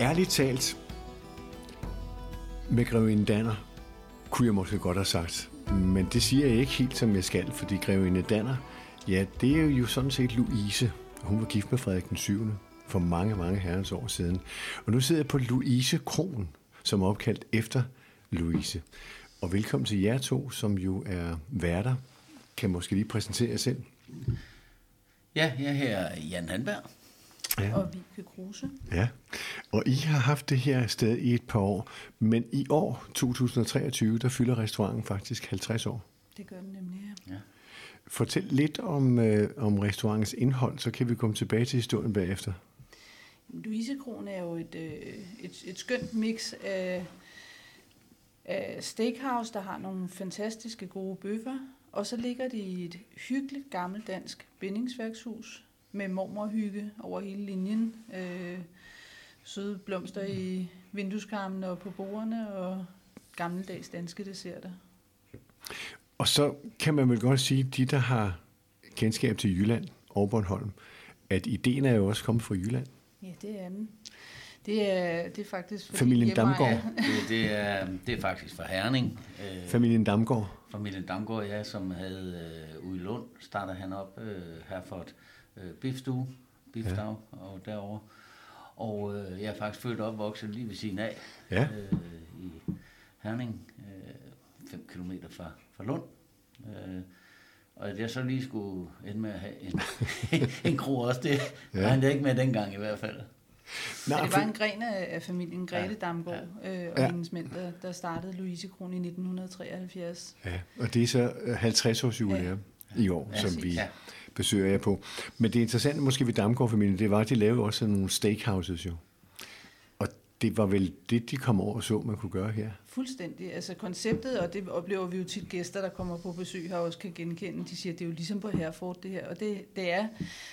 Ærligt talt, med grevinde Danner, kunne jeg måske godt have sagt. Men det siger jeg ikke helt, som jeg skal, fordi grevinde Danner, ja, det er jo sådan set Louise. Hun var gift med Frederik den 7. for mange, mange herrens år siden. Og nu sidder jeg på Louise Kron, som er opkaldt efter Louise. Og velkommen til jer to, som jo er værter. Kan måske lige præsentere jer selv. Ja, jeg er Jan Handberg. Ja. Og Vibeke Kruse. Ja, og I har haft det her sted i et par år, men i år, 2023, der fylder restauranten faktisk 50 år. Det gør den nemlig, ja. ja. Fortæl lidt om, øh, om restaurantens indhold, så kan vi komme tilbage til historien bagefter. Louise Kron er jo et, øh, et, et skønt mix af, af steakhouse, der har nogle fantastiske gode bøffer, og så ligger det i et hyggeligt gammeldansk bindingsværkshus, med mormorhygge over hele linjen. Øh, søde blomster i vindueskarmen og på bordene, og gammeldags danske desserter. Og så kan man vel godt sige, de der har kendskab til Jylland og Bornholm, at ideen er jo også kommet fra Jylland. Ja, det er den. Det er, det er faktisk... Fordi Familien Damgaard. Det, det, er, det er faktisk fra Herning. Øh, Familien Damgaard. Familien Damgaard, ja, som havde øh, ude i Lund, startede han op øh, her for et øh, bifstue, bifstag, ja. og derover. Og øh, jeg er faktisk født og opvokset lige ved siden af, ja. øh, i Herning, 5 øh, km fra, fra Lund. Øh, og at jeg så lige skulle ende med at have en, en kro også, det ja. regnede jeg ikke med dengang i hvert fald. Nå, ja, det var en gren af familien Grete ja, Damgaard ja. øh, og ja. hendes mænd, der, der startede Louise Kron i 1973. Ja, og det er så 50 års jubilæum ja. i år, ja, som vi ja besøger jeg på. Men det interessante måske ved Damgaard-familien, det var, at de lavede også nogle steakhouses jo. Og det var vel det, de kom over og så, man kunne gøre her. Fuldstændig. Altså konceptet, og det oplever vi jo tit gæster, der kommer på besøg her også kan genkende. De siger, at det er jo ligesom på Herford det her. Og det, det er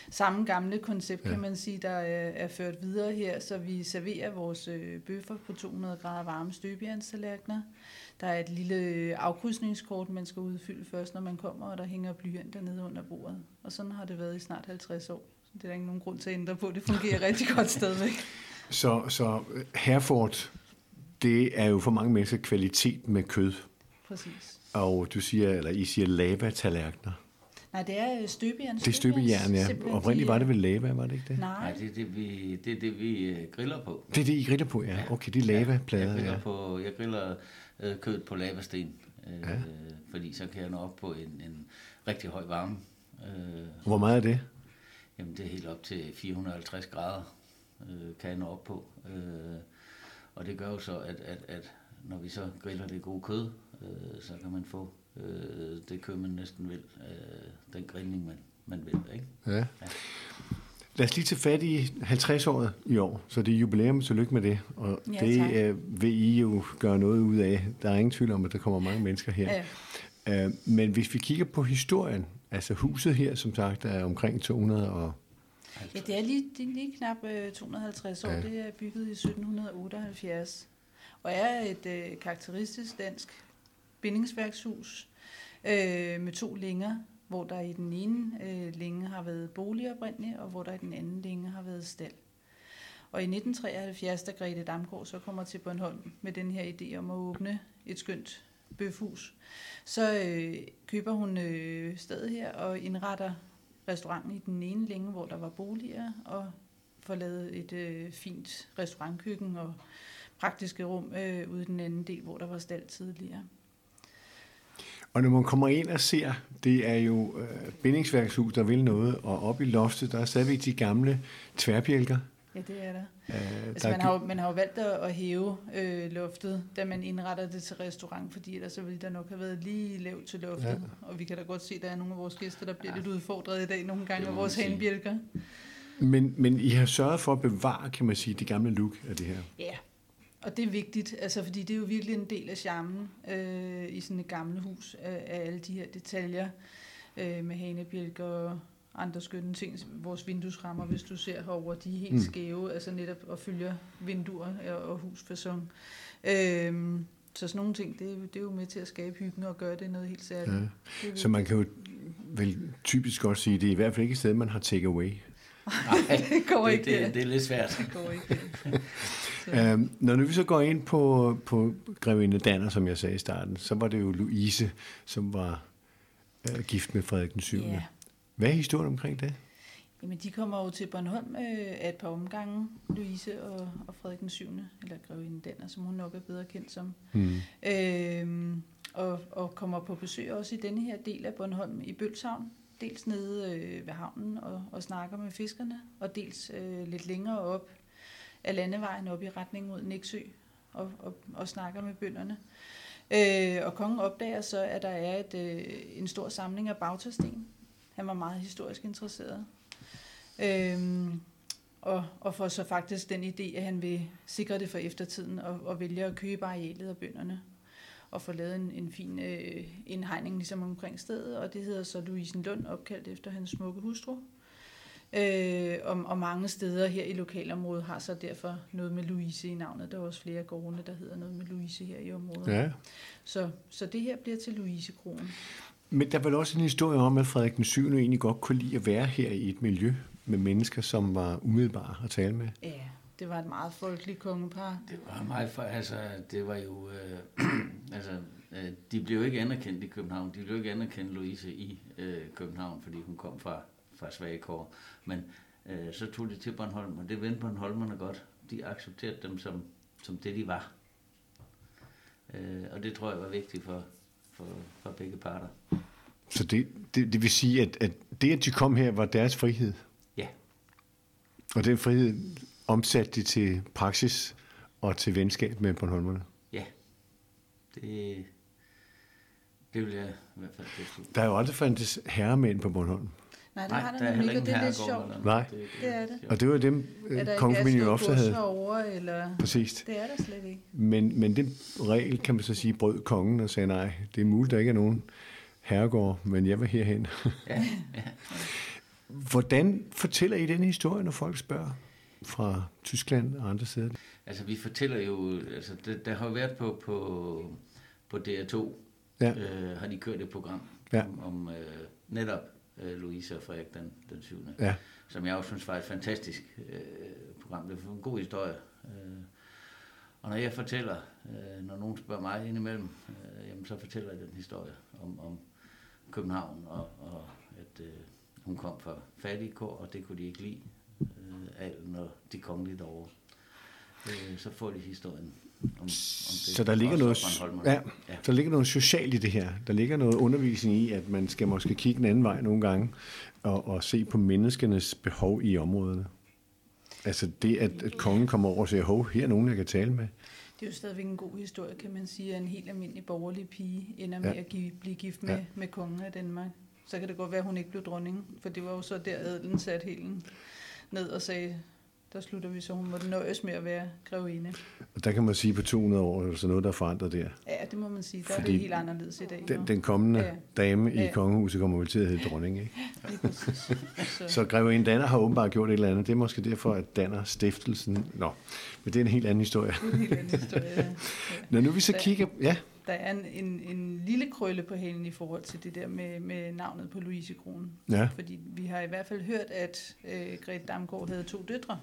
samme gamle koncept, ja. kan man sige, der er, er ført videre her. Så vi serverer vores øh, bøffer på 200 grader varme støbejernstallerkener. Der er et lille afkrydsningskort, man skal udfylde først, når man kommer, og der hænger blyanter nede under bordet. Og sådan har det været i snart 50 år. Så det er der ikke nogen grund til at ændre på. Det fungerer rigtig godt stadigvæk. Så, så Herford, det er jo for mange mennesker kvalitet med kød. Præcis. Og du siger, eller I siger lava-tallerkener. Nej, det er støbejern. Det er støbejern, ja. Oprindeligt var det vel lava, var det ikke det? Nej, Nej det, er det, vi, det er det, vi øh, griller på. Det er det, I griller på, ja. Okay, de lava-plader. Ja, jeg griller, ja. på, jeg griller øh, kød på lavasten, øh, ja. fordi så kan jeg nå op på en, en rigtig høj varme. Øh, Hvor meget er det? Jamen, det er helt op til 450 grader, øh, kan nå op på. Øh, og det gør jo så, at, at, at når vi så griller det gode kød, øh, så kan man få øh, det kød, man næsten vil, øh, den grillning, man, man vil. Ikke? Ja. ja. Lad os lige tage fat i 50-året i år, så det er jubilæum, så lykke med det. Og ja, det øh, vil I jo gøre noget ud af. Der er ingen tvivl om, at der kommer mange mennesker her. Ja. Øh, men hvis vi kigger på historien, altså huset her, som sagt, er omkring 200 og Ja, det er lige, det er lige knap øh, 250 år. Ja. Det er bygget i 1778 og er et øh, karakteristisk dansk bindingsværkshus øh, med to længer, hvor der i den ene øh, længe har været bolig oprindeligt, og hvor der i den anden længe har været stald. Og i 1973, da Grete Damgaard så kommer til Bornholm med den her idé om at åbne et skønt bøfhus, så øh, køber hun øh, stedet her og indretter restauranten i den ene længe, hvor der var boliger, og får lavet et øh, fint restaurantkøkken og praktiske rum øh, ude i den anden del, hvor der var stald tidligere. Og når man kommer ind og ser, det er jo øh, bindingsværkshus, der vil noget, og oppe i loftet, der er stadigvæk de gamle tværbjælker. Ja, det er der. Øh, altså, der man, har jo, man har jo valgt at hæve øh, loftet, da man indretter det til restaurant, fordi ellers så ville der nok have været lige lavt til loftet. Ja. Og vi kan da godt se, at der er nogle af vores gæster, der bliver ja. lidt udfordret i dag nogle gange af vores hanebjælker. Men, men I har sørget for at bevare, kan man sige, det gamle look af det her. Ja, og det er vigtigt, altså, fordi det er jo virkelig en del af charmen øh, i sådan et gammelt hus, af, af alle de her detaljer øh, med hanebjælker og andre skønne ting. Vores vinduesrammer, hvis du ser herover, de er helt mm. skæve, altså netop at følge vinduer og husfasong. Øh, så sådan nogle ting, det, det er jo med til at skabe hyggen og gøre det noget helt særligt. Ja. Så man kan jo vel typisk godt sige, at det er i hvert fald ikke et sted, man har take away. Nej, det går ikke. Det, det, det er lidt svært. Det går ikke. Øhm, når nu vi så går ind på, på Grevinde Danner, som jeg sagde i starten, så var det jo Louise, som var øh, gift med Frederik den 7. Ja. Hvad er historien omkring det? Jamen, de kommer jo til Bornholm øh, af et par omgange, Louise og, og Frederik den 7., eller Grevinde Danner, som hun nok er bedre kendt som. Hmm. Øh, og, og kommer på besøg også i denne her del af Bornholm i Bølshavn. Dels nede øh, ved havnen og, og snakker med fiskerne, og dels øh, lidt længere op af landevejen op i retning mod Næksø og, og, og snakker med bønderne. Øh, og kongen opdager så, at der er et, øh, en stor samling af bagtasten. Han var meget historisk interesseret. Øhm, og, og får så faktisk den idé, at han vil sikre det for eftertiden og, og vælge at købe arealet af bønderne og få lavet en, en fin øh, indhegning ligesom omkring stedet, og det hedder så Louisen Lund, opkaldt efter hans smukke hustru. Øh, og, og mange steder her i lokalområdet har så derfor noget med Louise i navnet. Der er også flere gårdene, der hedder noget med Louise her i området. Ja. Så, så det her bliver til Louise Kronen. Men der var også en historie om, at Frederik den 7. egentlig godt kunne lide at være her i et miljø med mennesker, som var umiddelbare at tale med. Ja, det var et meget folkeligt kongepar. Det var meget for, altså, det var jo, øh, altså, øh, de blev jo ikke anerkendt i København. De blev jo ikke anerkendt Louise i øh, København, fordi hun kom fra, fra Svagekår. Men øh, så tog de til Bornholm, og det vendte Bornholmerne godt. De accepterede dem som, som det, de var. Øh, og det tror jeg var vigtigt for, for, for begge parter. Så det, det, det vil sige, at, at det, at de kom her, var deres frihed. Ja. Og den frihed omsatte de til praksis og til venskab med Bornholmerne. Ja. Det, det vil jeg i hvert fald Der er jo aldrig fandtes herremænd på Bornholm. Nej, det Nej, har der der er nemlig ikke, og det er lidt sjovt. eller noget. Nej. Det er det. Og det var dem, ikke kongefamilien Asger ofte havde. herovre, eller... Præcis. Det er der slet ikke. Men, men den regel, kan man så sige, brød kongen og sagde, nej, det er muligt, der ikke er nogen herregård, men jeg vil herhen. Ja, ja. Hvordan fortæller I den historie, når folk spørger fra Tyskland og andre steder? Altså, vi fortæller jo, altså, det, der har jo været på, på, på DR2, Ja. øh, har de kørt et program Ja. om, om øh, netop øh, Louise og Frederik den, den 7. Ja. Som jeg også synes var et fantastisk øh, program. Det var en god historie. Øh, og når jeg fortæller, øh, når nogen spørger mig indimellem, øh, jamen, så fortæller jeg den historie om, om København, og, og at øh, hun kom fra fattige kår, og det kunne de ikke lide, øh, adelen og de kongelige derovre. Øh, så får de historien om, om det. Så der ligger, noget, ja, ja. der ligger noget socialt i det her. Der ligger noget undervisning i, at man skal måske kigge en anden vej nogle gange, og, og se på menneskenes behov i områderne. Altså det, at, at kongen kommer over og siger, hov, her er nogen, jeg kan tale med. Det er jo stadigvæk en god historie, kan man sige, at en helt almindelig borgerlig pige ender med Ja. at give, blive gift med, Ja. med kongen af Danmark. Så kan det godt være, at hun ikke blev dronning, for det var jo så der adelen satte helt ned og sagde, der slutter vi så, hun måtte nøjes med at være grevinde. Og der kan man sige, på 200 år er der så noget, der er forandret der. Ja, det må man sige. Der er Fordi det helt anderledes i dag. Den, den kommende Ja. dame i Ja. kongehuset kommer vel til at hedde dronning, ikke? Så, Så Grevinde Danner har åbenbart gjort et eller andet. Det er måske derfor, at Danner stiftelsen... Nå, men det er en helt anden historie. det er en helt anden historie. ja. Ja. Når nu vi så Der- kigger... Ja, Der er en, en, en lille krølle på halen i forhold til det der med, med navnet på Louise Kronen. ja. Fordi vi har i hvert fald hørt, at øh, Grete Damgaard havde to døtre.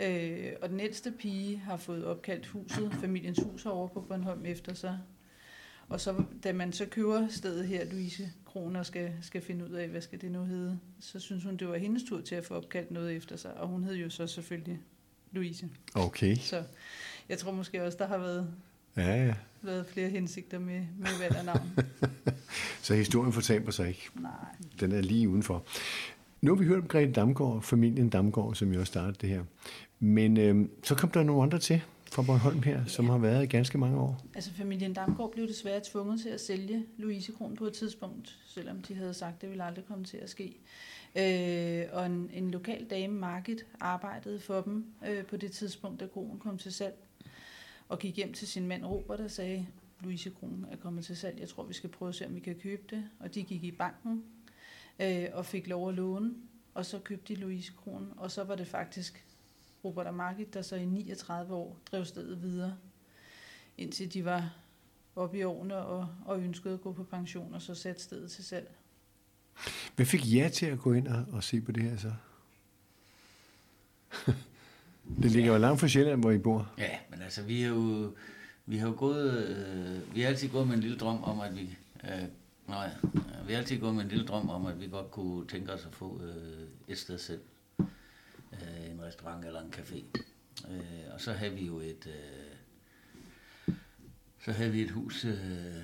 Øh, og den ældste pige har fået opkaldt huset, familiens hus over på Bornholm efter sig. Og så, da man så køber stedet her, Louise Kroner, skal, skal finde ud af, hvad skal det nu hedde, så synes hun, det var hendes tur til at få opkaldt noget efter sig. Og hun hed jo så selvfølgelig Louise. Okay. Så jeg tror måske også, der har været, Ja, ja. været flere hensigter med, med valg af navn. Så historien fortaber sig ikke. Nej. Den er lige udenfor. Nu har vi hørt om Grete Damgaard, familien Damgaard, som jo også startede det her. Men øh, så kom der nogle andre til fra Bornholm her, som har været i ganske mange år. Altså familien Damgaard blev desværre tvunget til at sælge Louise Kron på et tidspunkt, selvom de havde sagt, at det ville aldrig komme til at ske. Øh, og en, en lokal dame, Margit, arbejdede for dem øh, på det tidspunkt, da kronen kom til salg, og gik hjem til sin mand Robert og sagde, Louise Kron er kommet til salg, jeg tror, vi skal prøve at se, om vi kan købe det. Og de gik i banken øh, og fik lov at låne, og så købte de Louise Kron, og så var det faktisk Robert og Margit, der så i 39 år drev stedet videre indtil de var oppe i årene og, og ønskede at gå på pension, og så satte stedet til salg. Hvad fik jer til at gå ind og, og se på det her så? Det ligger jo langt fra Sjælland, hvor I bor. Ja, men altså, vi har jo, vi har jo gået, øh, vi har altid gået med en lille drøm om, at vi, øh, nej, vi har altid gået med en lille drøm om, at vi godt kunne tænke os at få øh, et sted selv. Øh, en restaurant eller en café. Øh, og så har vi jo et, øh, så havde vi et hus, øh,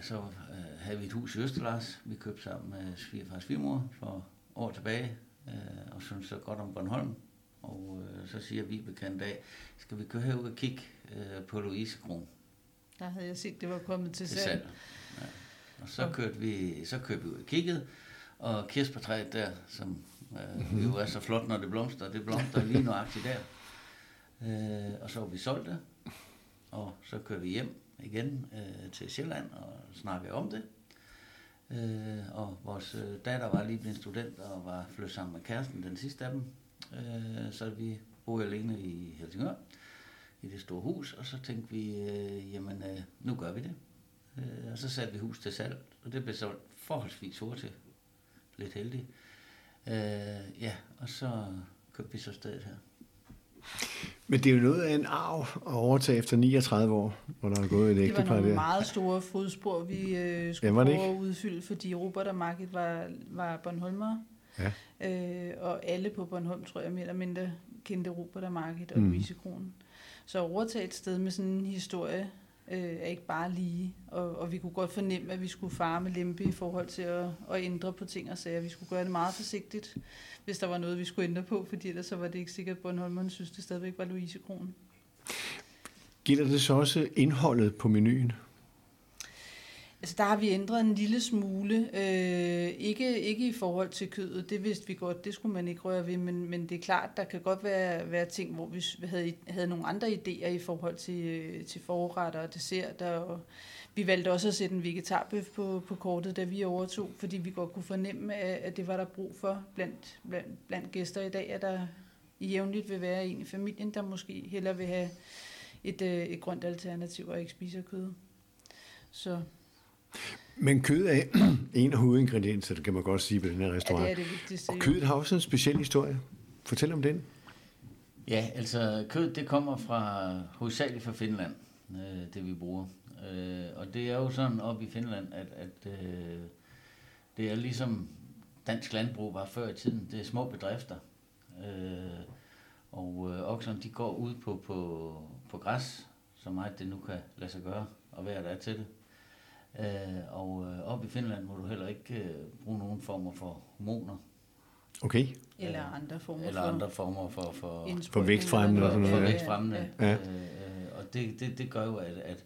så øh, havde vi et hus i Østerlars, vi købte sammen med svigerfars svigermor for år tilbage, øh, og synes så godt om Bornholm. Og øh, så siger vi bekendt af, skal vi køre herud og kigge øh, på Louise Kron Der havde jeg set, det var kommet til til salg. salg. Ja. Og så kørte vi, så kørte vi ud og kiggede, og kirsebærtræet der, som øh, det er så altså flot, når det blomster, det blomster lige nuagtigt der. Øh, og så var vi solgt det, og så kørte vi hjem igen øh, til Sjælland og snakker om det. Øh, og vores øh, datter var lige blevet student og var flyttet sammen med kæresten, den sidste af dem. Øh, så vi boede alene i Helsingør, i det store hus, og så tænkte vi, øh, jamen øh, nu gør vi det. Øh, og så satte vi hus til salg, og det blev så forholdsvis hurtigt. Lidt heldigt. Øh, ja, og så købte vi så stedet her. Men det er jo noget af en arv at overtage efter 39 år, hvor der er gået et Det var ægtepar nogle der. meget store fodspor, vi øh, skulle Ja, prøve at udfylde, fordi Robert og Margit var, var Bornholmer. Ja. Øh, og alle på Bornholm, tror jeg, mere eller mindre kendte Robert og Margit og Mm. mm. Louise Kron. Så at overtage et sted med sådan en historie øh, er ikke bare lige. Og, og vi kunne godt fornemme, at vi skulle fare med lempe i forhold til at, at ændre på ting og sager. Vi skulle gøre det meget forsigtigt, hvis der var noget, vi skulle ændre på, fordi ellers så var det ikke sikkert, at Bornholmerne synes, det stadigvæk var Louise Kron. Gælder det så også indholdet på menuen? Altså der har vi ændret en lille smule. Øh, ikke, ikke i forhold til kødet, det vidste vi godt, det skulle man ikke røre ved, men, men det er klart, der kan godt være, være ting, hvor vi havde, havde nogle andre idéer i forhold til, øh, til forretter og desserter. Og vi valgte også at sætte en vegetarbøf på, på kortet, da vi overtog, fordi vi godt kunne fornemme, at, det var der brug for blandt, blandt, blandt gæster i dag, at der jævnligt vil være en i familien, der måske hellere vil have et, øh, et grønt alternativ og ikke spiser kød. Så men kød er en af hovedingredienserne, kan man godt sige, på den her Ja, restaurant. det er det vigtigste. Og kødet har også en speciel historie. Fortæl om den. Ja, altså kød det kommer fra hovedsageligt fra Finland, øh, det vi bruger. Øh, og det er jo sådan op i Finland, at, at øh, det er ligesom dansk landbrug var før i tiden. Det er små bedrifter. Øh, og øh, okserne de går ud på, på, på græs, så meget det nu kan lade sig gøre, og være der er til det. Øh, og øh, op i Finland må du heller ikke øh, bruge nogen former for hormoner, Okay. Eller andre former eller for andre former for, for, For vækstfremmende eller for, noget, for ja. vækstfremmende. Ja. Ja. Øh, og det, det, det gør jo, at, at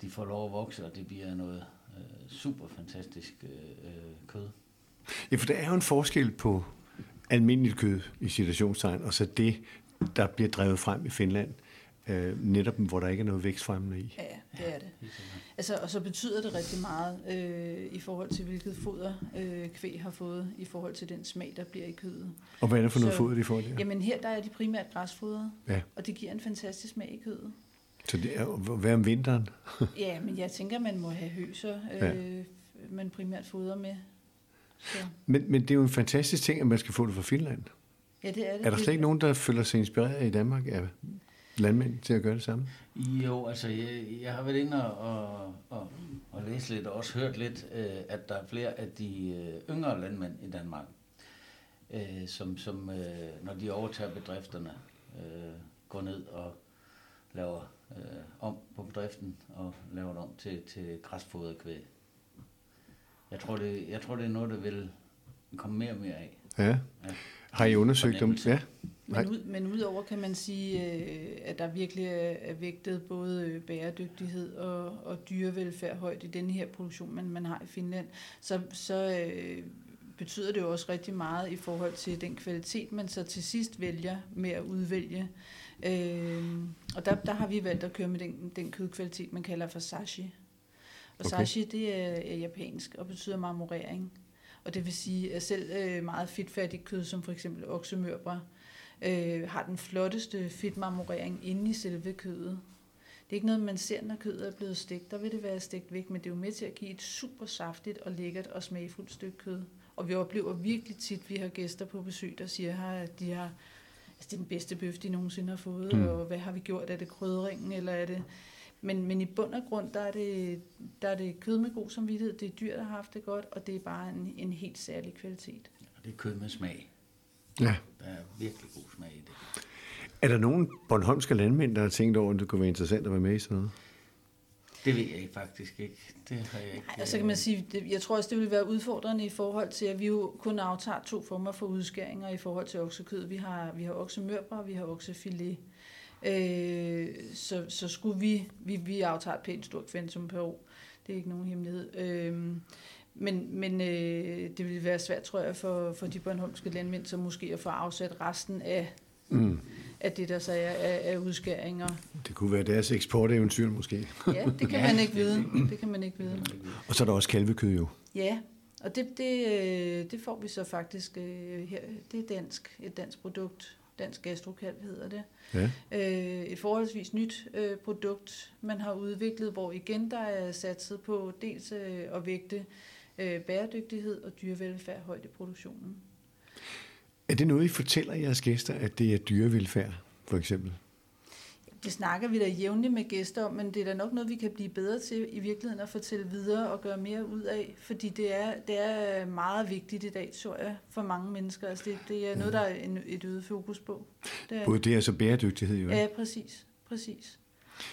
de får lov at vokse, og det bliver noget øh, super fantastisk øh, øh, kød. Ja, for der er jo en forskel på almindeligt kød i situationstegn, og så det, der bliver drevet frem i Finland, øh, netop hvor der ikke er noget vækstfremmende i. Ja, det er det. Altså, og så betyder det rigtig meget øh, i forhold til, hvilket foder øh, kvæg har fået, i forhold til den smag, der bliver i kødet. Og hvad er det for noget Så- foder, de får der? Jamen her, der er de primært græsfodret, Ja. og det giver en fantastisk smag i kødet. Så det er, hvad om vinteren? Ja, men jeg tænker, man må have høser, øh, man primært fodrer med. Så, Men, men det er jo en fantastisk ting, at man skal få det fra Finland. ja, det er det. Er der slet ikke nogen, der føler sig inspireret i Danmark af landmænd til at gøre det samme? Jo, altså jeg, jeg har været inde og, og, og, og læst lidt, og også hørt lidt, øh, at der er flere af de øh, yngre landmænd i Danmark, øh, som, som øh, når de overtager bedrifterne, øh, går ned og laver øh, om på bedriften og laver det om til, til græsfodret kvæg. Jeg tror, det, jeg tror, det er noget, der vil komme mere og mere af. Ja. Ja. Har I undersøgt dem? Ja. Men, ud, men udover kan man sige, øh, at der virkelig er, vægtet både øh, bæredygtighed og, og dyrevelfærd højt i den her produktion, man, man har i Finland, så, så øh, betyder det jo også rigtig meget i forhold til den kvalitet, man så til sidst vælger med at udvælge. Øh, og der, der har vi valgt at køre med den, den kødkvalitet, man kalder for sashi. Og Okay. sashi, det er, er japansk og betyder marmorering. Og det vil sige, at selv øh, meget fedtfattigt kød, som for eksempel oksemørbrad, øh, har den flotteste fedtmarmorering inde i selve kødet. Det er ikke noget, man ser, når kødet er blevet stegt. Der vil det være stegt væk, men det er jo med til at give et super saftigt og lækkert og smagfuldt stykke kød. Og vi oplever virkelig tit, at vi har gæster på besøg, der siger, at de har altså, det er den bedste bøf, de nogensinde har fået, mm. og hvad har vi gjort? Er det krydringen, eller er det... Men, men i bund og grund, der er, det, der er det kød med god samvittighed, det er dyr, der har haft det godt, og det er bare en, en helt særlig kvalitet. Ja, det er kød med smag. Ja. Der er virkelig god smag i det. Er der nogen Bornholmske landmænd, der har tænkt over, at det kunne være interessant at være med i sådan noget? Det ved jeg faktisk ikke. Det har jeg ikke. Ej, og så kan man sige, det, jeg tror også, det vil være udfordrende i forhold til, at vi jo kun aftager to former for udskæringer i forhold til oksekød. Vi har, vi har oksemørbrad, og vi har oksefilet. Øh, så, så skulle vi, vi, vi aftager et pænt stort kvantum per år. Det er ikke nogen hemmelighed. Øh, men men øh, det vil være svært, tror jeg, for, for de bornholmske landmænd, som måske at få afsat resten af, mm. af det, der så er af, af udskæringer. Det kunne være deres eksporteventyr måske. Ja, det kan man ikke vide. Det kan man ikke vide. Og så er der også kalvekød jo. Ja, og det, det, øh, det får vi så faktisk øh, her. Det er dansk, et dansk produkt. Dansk gastrokalv hedder det. Ja. Øh, et forholdsvis nyt øh, produkt, man har udviklet, hvor igen der er satset på dels øh, at vægte øh, bæredygtighed og dyrevelfærd højt i produktionen. Er det noget, I fortæller jeres gæster, at det er dyrevelfærd, for eksempel? Det snakker vi da jævnligt med gæster om, men det er da nok noget, vi kan blive bedre til i virkeligheden at fortælle videre og gøre mere ud af, fordi det er, det er meget vigtigt i dag, tror jeg, for mange mennesker. Altså det, det er noget, der er en, et øget fokus på. Det er, Både det er så bæredygtighed jo. Ja, præcis. præcis.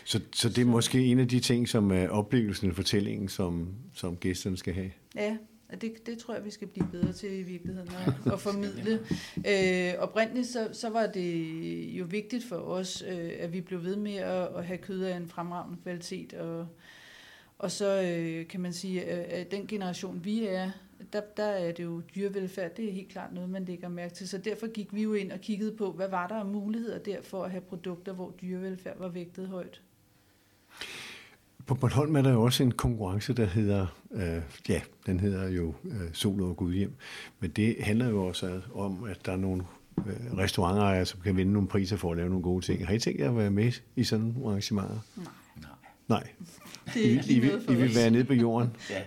Så, så det er så. måske en af de ting, som er oplevelsen eller fortællingen, som, som gæsterne skal have? Ja, det, det tror jeg, vi skal blive bedre til i virkeligheden at, at formidle. Øh, oprindeligt så, så var det jo vigtigt for os, øh, at vi blev ved med at, at have kød af en fremragende kvalitet. Og, og så øh, kan man sige, at den generation vi er, der, der er det jo dyrevelfærd, det er helt klart noget, man lægger mærke til. Så derfor gik vi jo ind og kiggede på, hvad var der af muligheder der for at have produkter, hvor dyrevelfærd var vægtet højt. På Bornholm er der jo også en konkurrence, der hedder, øh, ja, den hedder jo øh, Sol og Gudhjem. Men det handler jo også om, at der er nogle øh, restauranter, som kan vinde nogle priser for at lave nogle gode ting. Har I tænkt jer at være med i sådan nogle arrangementer? Nej. Nej. Det er I, I, vil, I vil være nede på jorden, ja.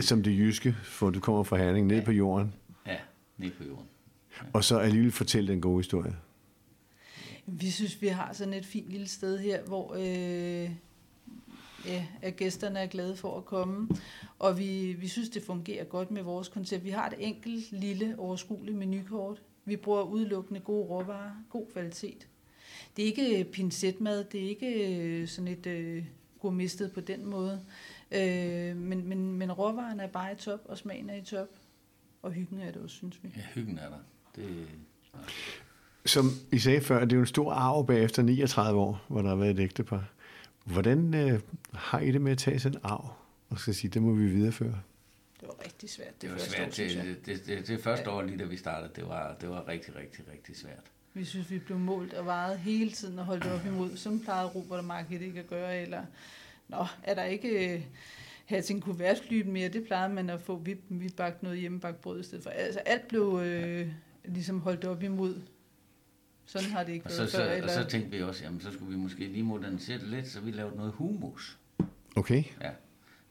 som det jyske, for du kommer fra Herning, nede ja. på jorden. Ja, nede på jorden. Ja. Og så alligevel fortælle den gode historie. Vi synes, vi har sådan et fint lille sted her, hvor øh, ja, at gæsterne er glade for at komme. Og vi, vi synes, det fungerer godt med vores koncept. Vi har et enkelt, lille, overskueligt menukort. Vi bruger udelukkende gode råvarer, god kvalitet. Det er ikke pincetmad, det er ikke øh, sådan et øh, gourmistet på den måde. Øh, men, men, men råvarerne er bare i top, og smagen er i top. Og hyggen er det også, synes vi. Ja, hyggen er der. Det. Som I sagde før, det er jo en stor arv bagefter 39 år, hvor der har været et ægtepar. Hvordan øh, har I det med at tage sådan en arv, og skal sige, det må vi videreføre? Det var rigtig svært. Det, det var svært. År, det, det, det, det, det første ja. år lige da vi startede, det var, det var rigtig, rigtig, rigtig svært. Vi synes, vi blev målt og vejet hele tiden og holdt op imod. Sådan plejede Robert og Margit ikke at gøre. Eller, nå, er der ikke øh, have sin kuvertflyt mere? Det plejede man at få. Vi, vi bagte noget hjemmebagt brød i stedet for. Altså alt blev øh, ligesom holdt op imod sådan har det ikke og været så, før. Så, eller... Og så tænkte vi også, jamen så skulle vi måske lige modernisere det lidt, så vi lavede noget humus. Okay. Ja,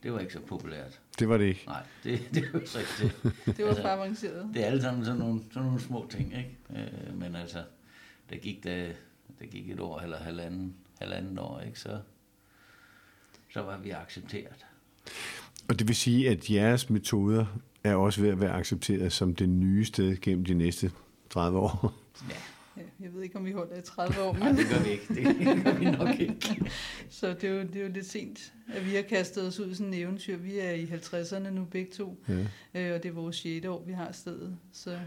det var ikke så populært. Det var det ikke? Nej, det, det var så ikke det. det var altså, for avanceret. Det er alle sammen sådan nogle, sådan nogle små ting, ikke? Øh, men altså, der gik, der, der gik et år eller halvanden, halvanden år, ikke? Så, så var vi accepteret. Og det vil sige, at jeres metoder er også ved at være accepteret som det nye sted gennem de næste 30 år? Ja, jeg ved ikke, om vi holder i 30 år. Men... Nej, det gør vi ikke. Det gør vi nok ikke. så det er, jo, det er jo lidt sent, at vi har kastet os ud i sådan en eventyr. Vi er i 50'erne nu begge to, ja. øh, og det er vores 6. år, vi har stedet. Så...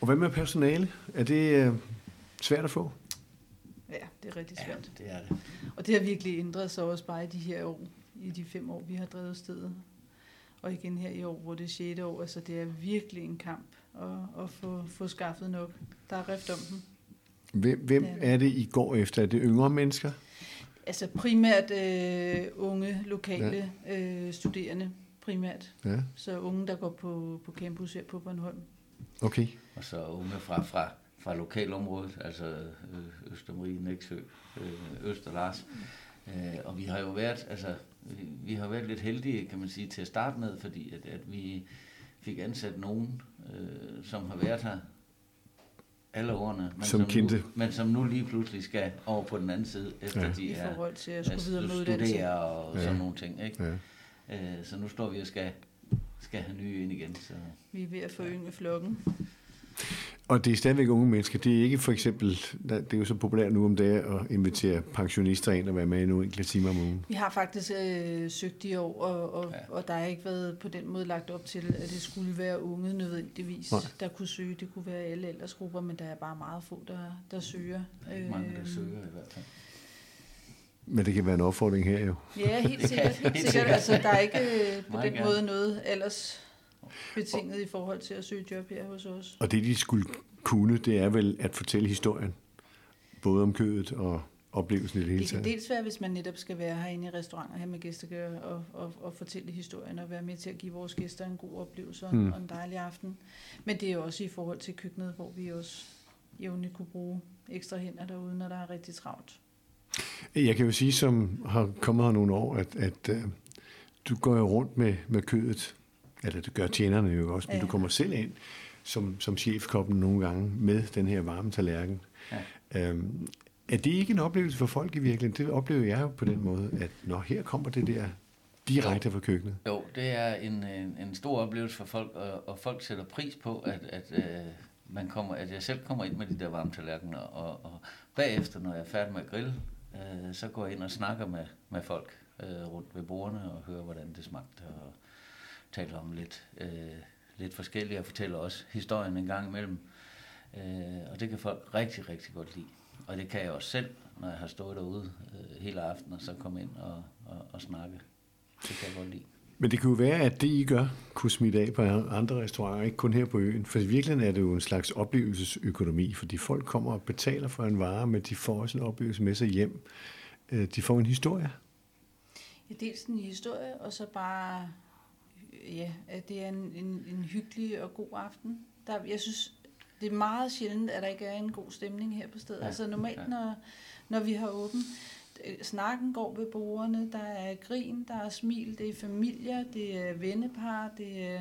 Og hvad med personale? Er det øh, svært at få? Ja, det er rigtig svært. Ja, det er det. Og det har virkelig ændret sig også bare i de her år, i de fem år, vi har drevet stedet. Og igen her i år, hvor det er 6. år, altså det er virkelig en kamp at, at få, få skaffet nok. Der er rift om dem. Hvem, hvem ja. er det, I går efter? Er det yngre mennesker? Altså primært øh, unge, lokale ja. øh, studerende primært. Ja. Så unge, der går på, på campus her på Bornholm. Okay. Og så unge fra, fra, fra lokalområdet, altså øh, Østermarie, Næksø, øh, Øster Lars. Øh, og vi har jo været, altså, vi, vi har været lidt heldige, kan man sige, til at starte med, fordi at, at vi fik ansat nogen, øh, som har været her alle årene, men Som som, kendte. nu, men som nu lige pludselig skal over på den anden side, efter Ja. de I er forhold til at skulle at videre med uddannelse. studere og Ja. sådan nogle ting. Ikke? Ja. Øh, så nu står vi og skal, skal have nye ind igen. Så. Vi er ved at forynge flokken. Og det er stadigvæk unge mennesker. Det er ikke for eksempel, det er jo så populært nu om dagen at invitere pensionister ind og være med i nogle enkelte timer om ugen. Vi har faktisk øh, søgt i år, og, og, ja. Og der er ikke været på den måde lagt op til, at det skulle være unge nødvendigvis, Nej. der kunne søge. Det kunne være alle aldersgrupper, men der er bare meget få, der, der søger. Der er ikke mange, der Øhm, søger i hvert fald. Men det kan være en opfordring her jo. Ja, helt sikkert. Helt sikkert. Altså, der er ikke øh, på den måde noget ellers betinget i forhold til at søge job her hos os. Og det, de skulle kunne, det er vel at fortælle historien. Både om kødet og oplevelsen i det hele Det kan taget. dels være, hvis man netop skal være herinde i restauranter her med gæster og, og, og fortælle historien og være med til at give vores gæster en god oplevelse og, Mm. og en dejlig aften. Men det er også i forhold til køkkenet, hvor vi også jævnligt kunne bruge ekstra hænder derude, når der er rigtig travlt. Jeg kan jo sige, som har kommet her nogle år, at, at uh, du går jo rundt med, med kødet, eller det gør tjenerne jo også, men Ja. du kommer selv ind som, som chefkoppen nogle gange med den her varme tallerken. Ja. Um, er det ikke en oplevelse for folk i virkeligheden? Det oplever jeg jo på den måde, at når her kommer det der direkte fra køkkenet. Jo, det er en, en, en stor oplevelse for folk, og, og folk sætter pris på, at, at, øh, man kommer, at jeg selv kommer ind med de der varme tallerkener, og, og bagefter, når jeg er færdig med at grille, øh, så går jeg ind og snakker med, med folk øh, rundt ved bordene, og hører, hvordan det smagte, og taler om lidt, øh, lidt forskelligt, og fortæller også historien en gang imellem. Øh, og det kan folk rigtig, rigtig godt lide. Og det kan jeg også selv, når jeg har stået derude øh, hele aftenen, og så komme ind og, og, og snakke. Det kan jeg godt lide. Men det kunne jo være, at det, I gør, kunne smitte af på andre restauranter, ikke kun her på øen. For i virkeligheden er det jo en slags oplevelsesøkonomi, fordi folk kommer og betaler for en vare, men de får også en oplevelse med sig hjem. Øh, De får en historie. Ja, dels en historie, og så bare, ja, at det er en, en, en hyggelig og god aften. Der, jeg synes, det er meget sjældent, at der ikke er en god stemning her på stedet. Ja, altså normalt, ja. når, når vi har åbent, øh, snakken går ved bordene, der er grin, der er smil, det er familier, det er vennepar, det er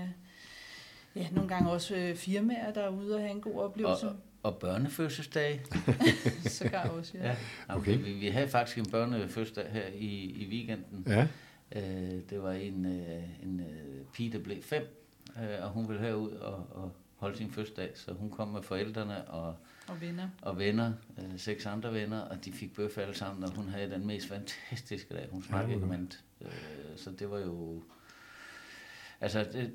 ja, nogle gange også øh, firmaer, der er ude og have en god oplevelse. Og, og børnefødselsdag. Sågar også, ja. Ja. Okay. Okay. Vi, vi havde faktisk en børnefødselsdag her i, i weekenden. Ja, Øh, det var en, øh, en øh, pige, der blev fem, øh, og hun ville herud og, og holde sin fødselsdag, så hun kom med forældrene og, Og venner. og venner, øh, seks andre venner, og de fik bøf alle sammen, og hun havde den mest fantastiske dag. Hun snakkede Ja, ikke. Øh, så det var jo... Altså, det,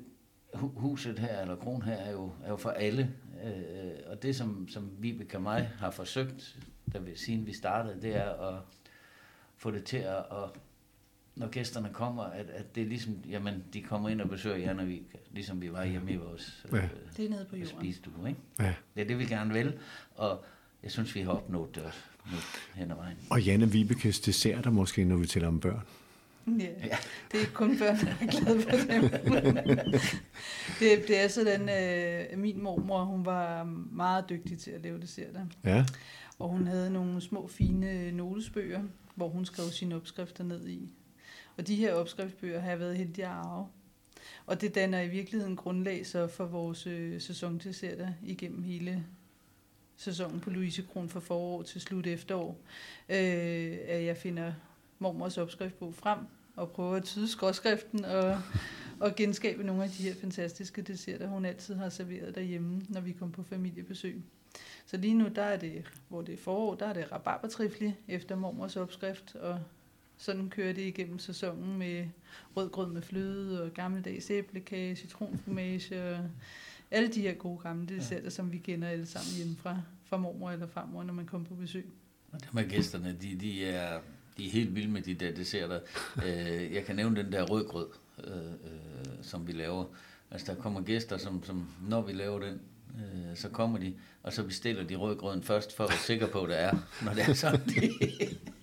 hu- huset her, eller kron her, er jo, er jo for alle. Øh, og det, som, som Vibeke og mig har forsøgt, da vi, siden vi startede, det er at få det til at, at når gæsterne kommer, at, at det er ligesom, jamen, de kommer ind og besøger Vibeke, ligesom vi var hjemme i vores Ja. øh, Det er nede på jorden. spisestue, ikke? ja. Det er det, vi gerne vil, og jeg synes, vi har opnået det også nu hen ad vejen. Og Janne Vibekes desserter måske, når vi taler om børn. Ja, ja. det er ikke kun børn, der er glade for dem. det, det er sådan, øh, min mormor, hun var meget dygtig til at lave desserter. Ja, Og hun havde nogle små, fine notesbøger, hvor hun skrev sine opskrifter ned i. Og de her opskriftsbøger har jeg været heldig at arve. Og det danner i virkeligheden grundlag så for vores øh, sæsondesserter igennem hele sæsonen på Louise Kron fra forår til slut efterår. Øh, at jeg finder mormors opskriftbog frem og prøver at tyde skråskriften og, og genskabe nogle af de her fantastiske desserter, hun altid har serveret derhjemme, når vi kom på familiebesøg. Så lige nu, der er det, hvor det er forår, der er det rabarbertrifle efter mormors opskrift, og sådan kører det igennem sæsonen med rødgrød med fløde og gammeldags æblekage, citronfromage alle de her gode gamle desserter, som vi kender alle sammen hjemme fra, fra mormor eller farmor, når man kommer på besøg. Dem med gæsterne, de, de, er, de er helt vilde med de der desserter. Øh, jeg kan nævne den der rødgrød, øh, øh, som vi laver. Altså, der kommer gæster, som, som når vi laver den, øh, så kommer de, og så bestiller de rødgrøden først, for at være sikker på, at det er, når det er sådan.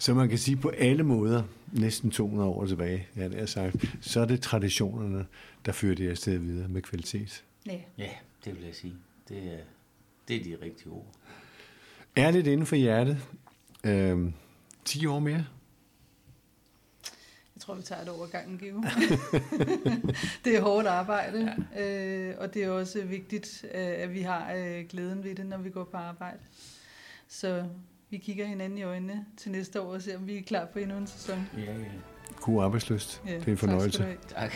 Så man kan sige på alle måder, næsten 200 år tilbage, ja, det er sagt, så er det traditionerne, der fører det afsted videre med kvalitet. Ja. ja, det vil jeg sige. Det er, det er de rigtige ord. Ærligt inden for hjertet. Øhm, 10 år mere? Jeg tror, vi tager det over gangen, Geo. det er hårdt arbejde, ja. øh, og det er også vigtigt, øh, at vi har øh, glæden ved det, når vi går på arbejde. Så vi kigger hinanden i øjnene til næste år og ser, om vi er klar på endnu en sæson. Ja, ja. God arbejdsløst. Ja, det er en fornøjelse. Tak. Tak.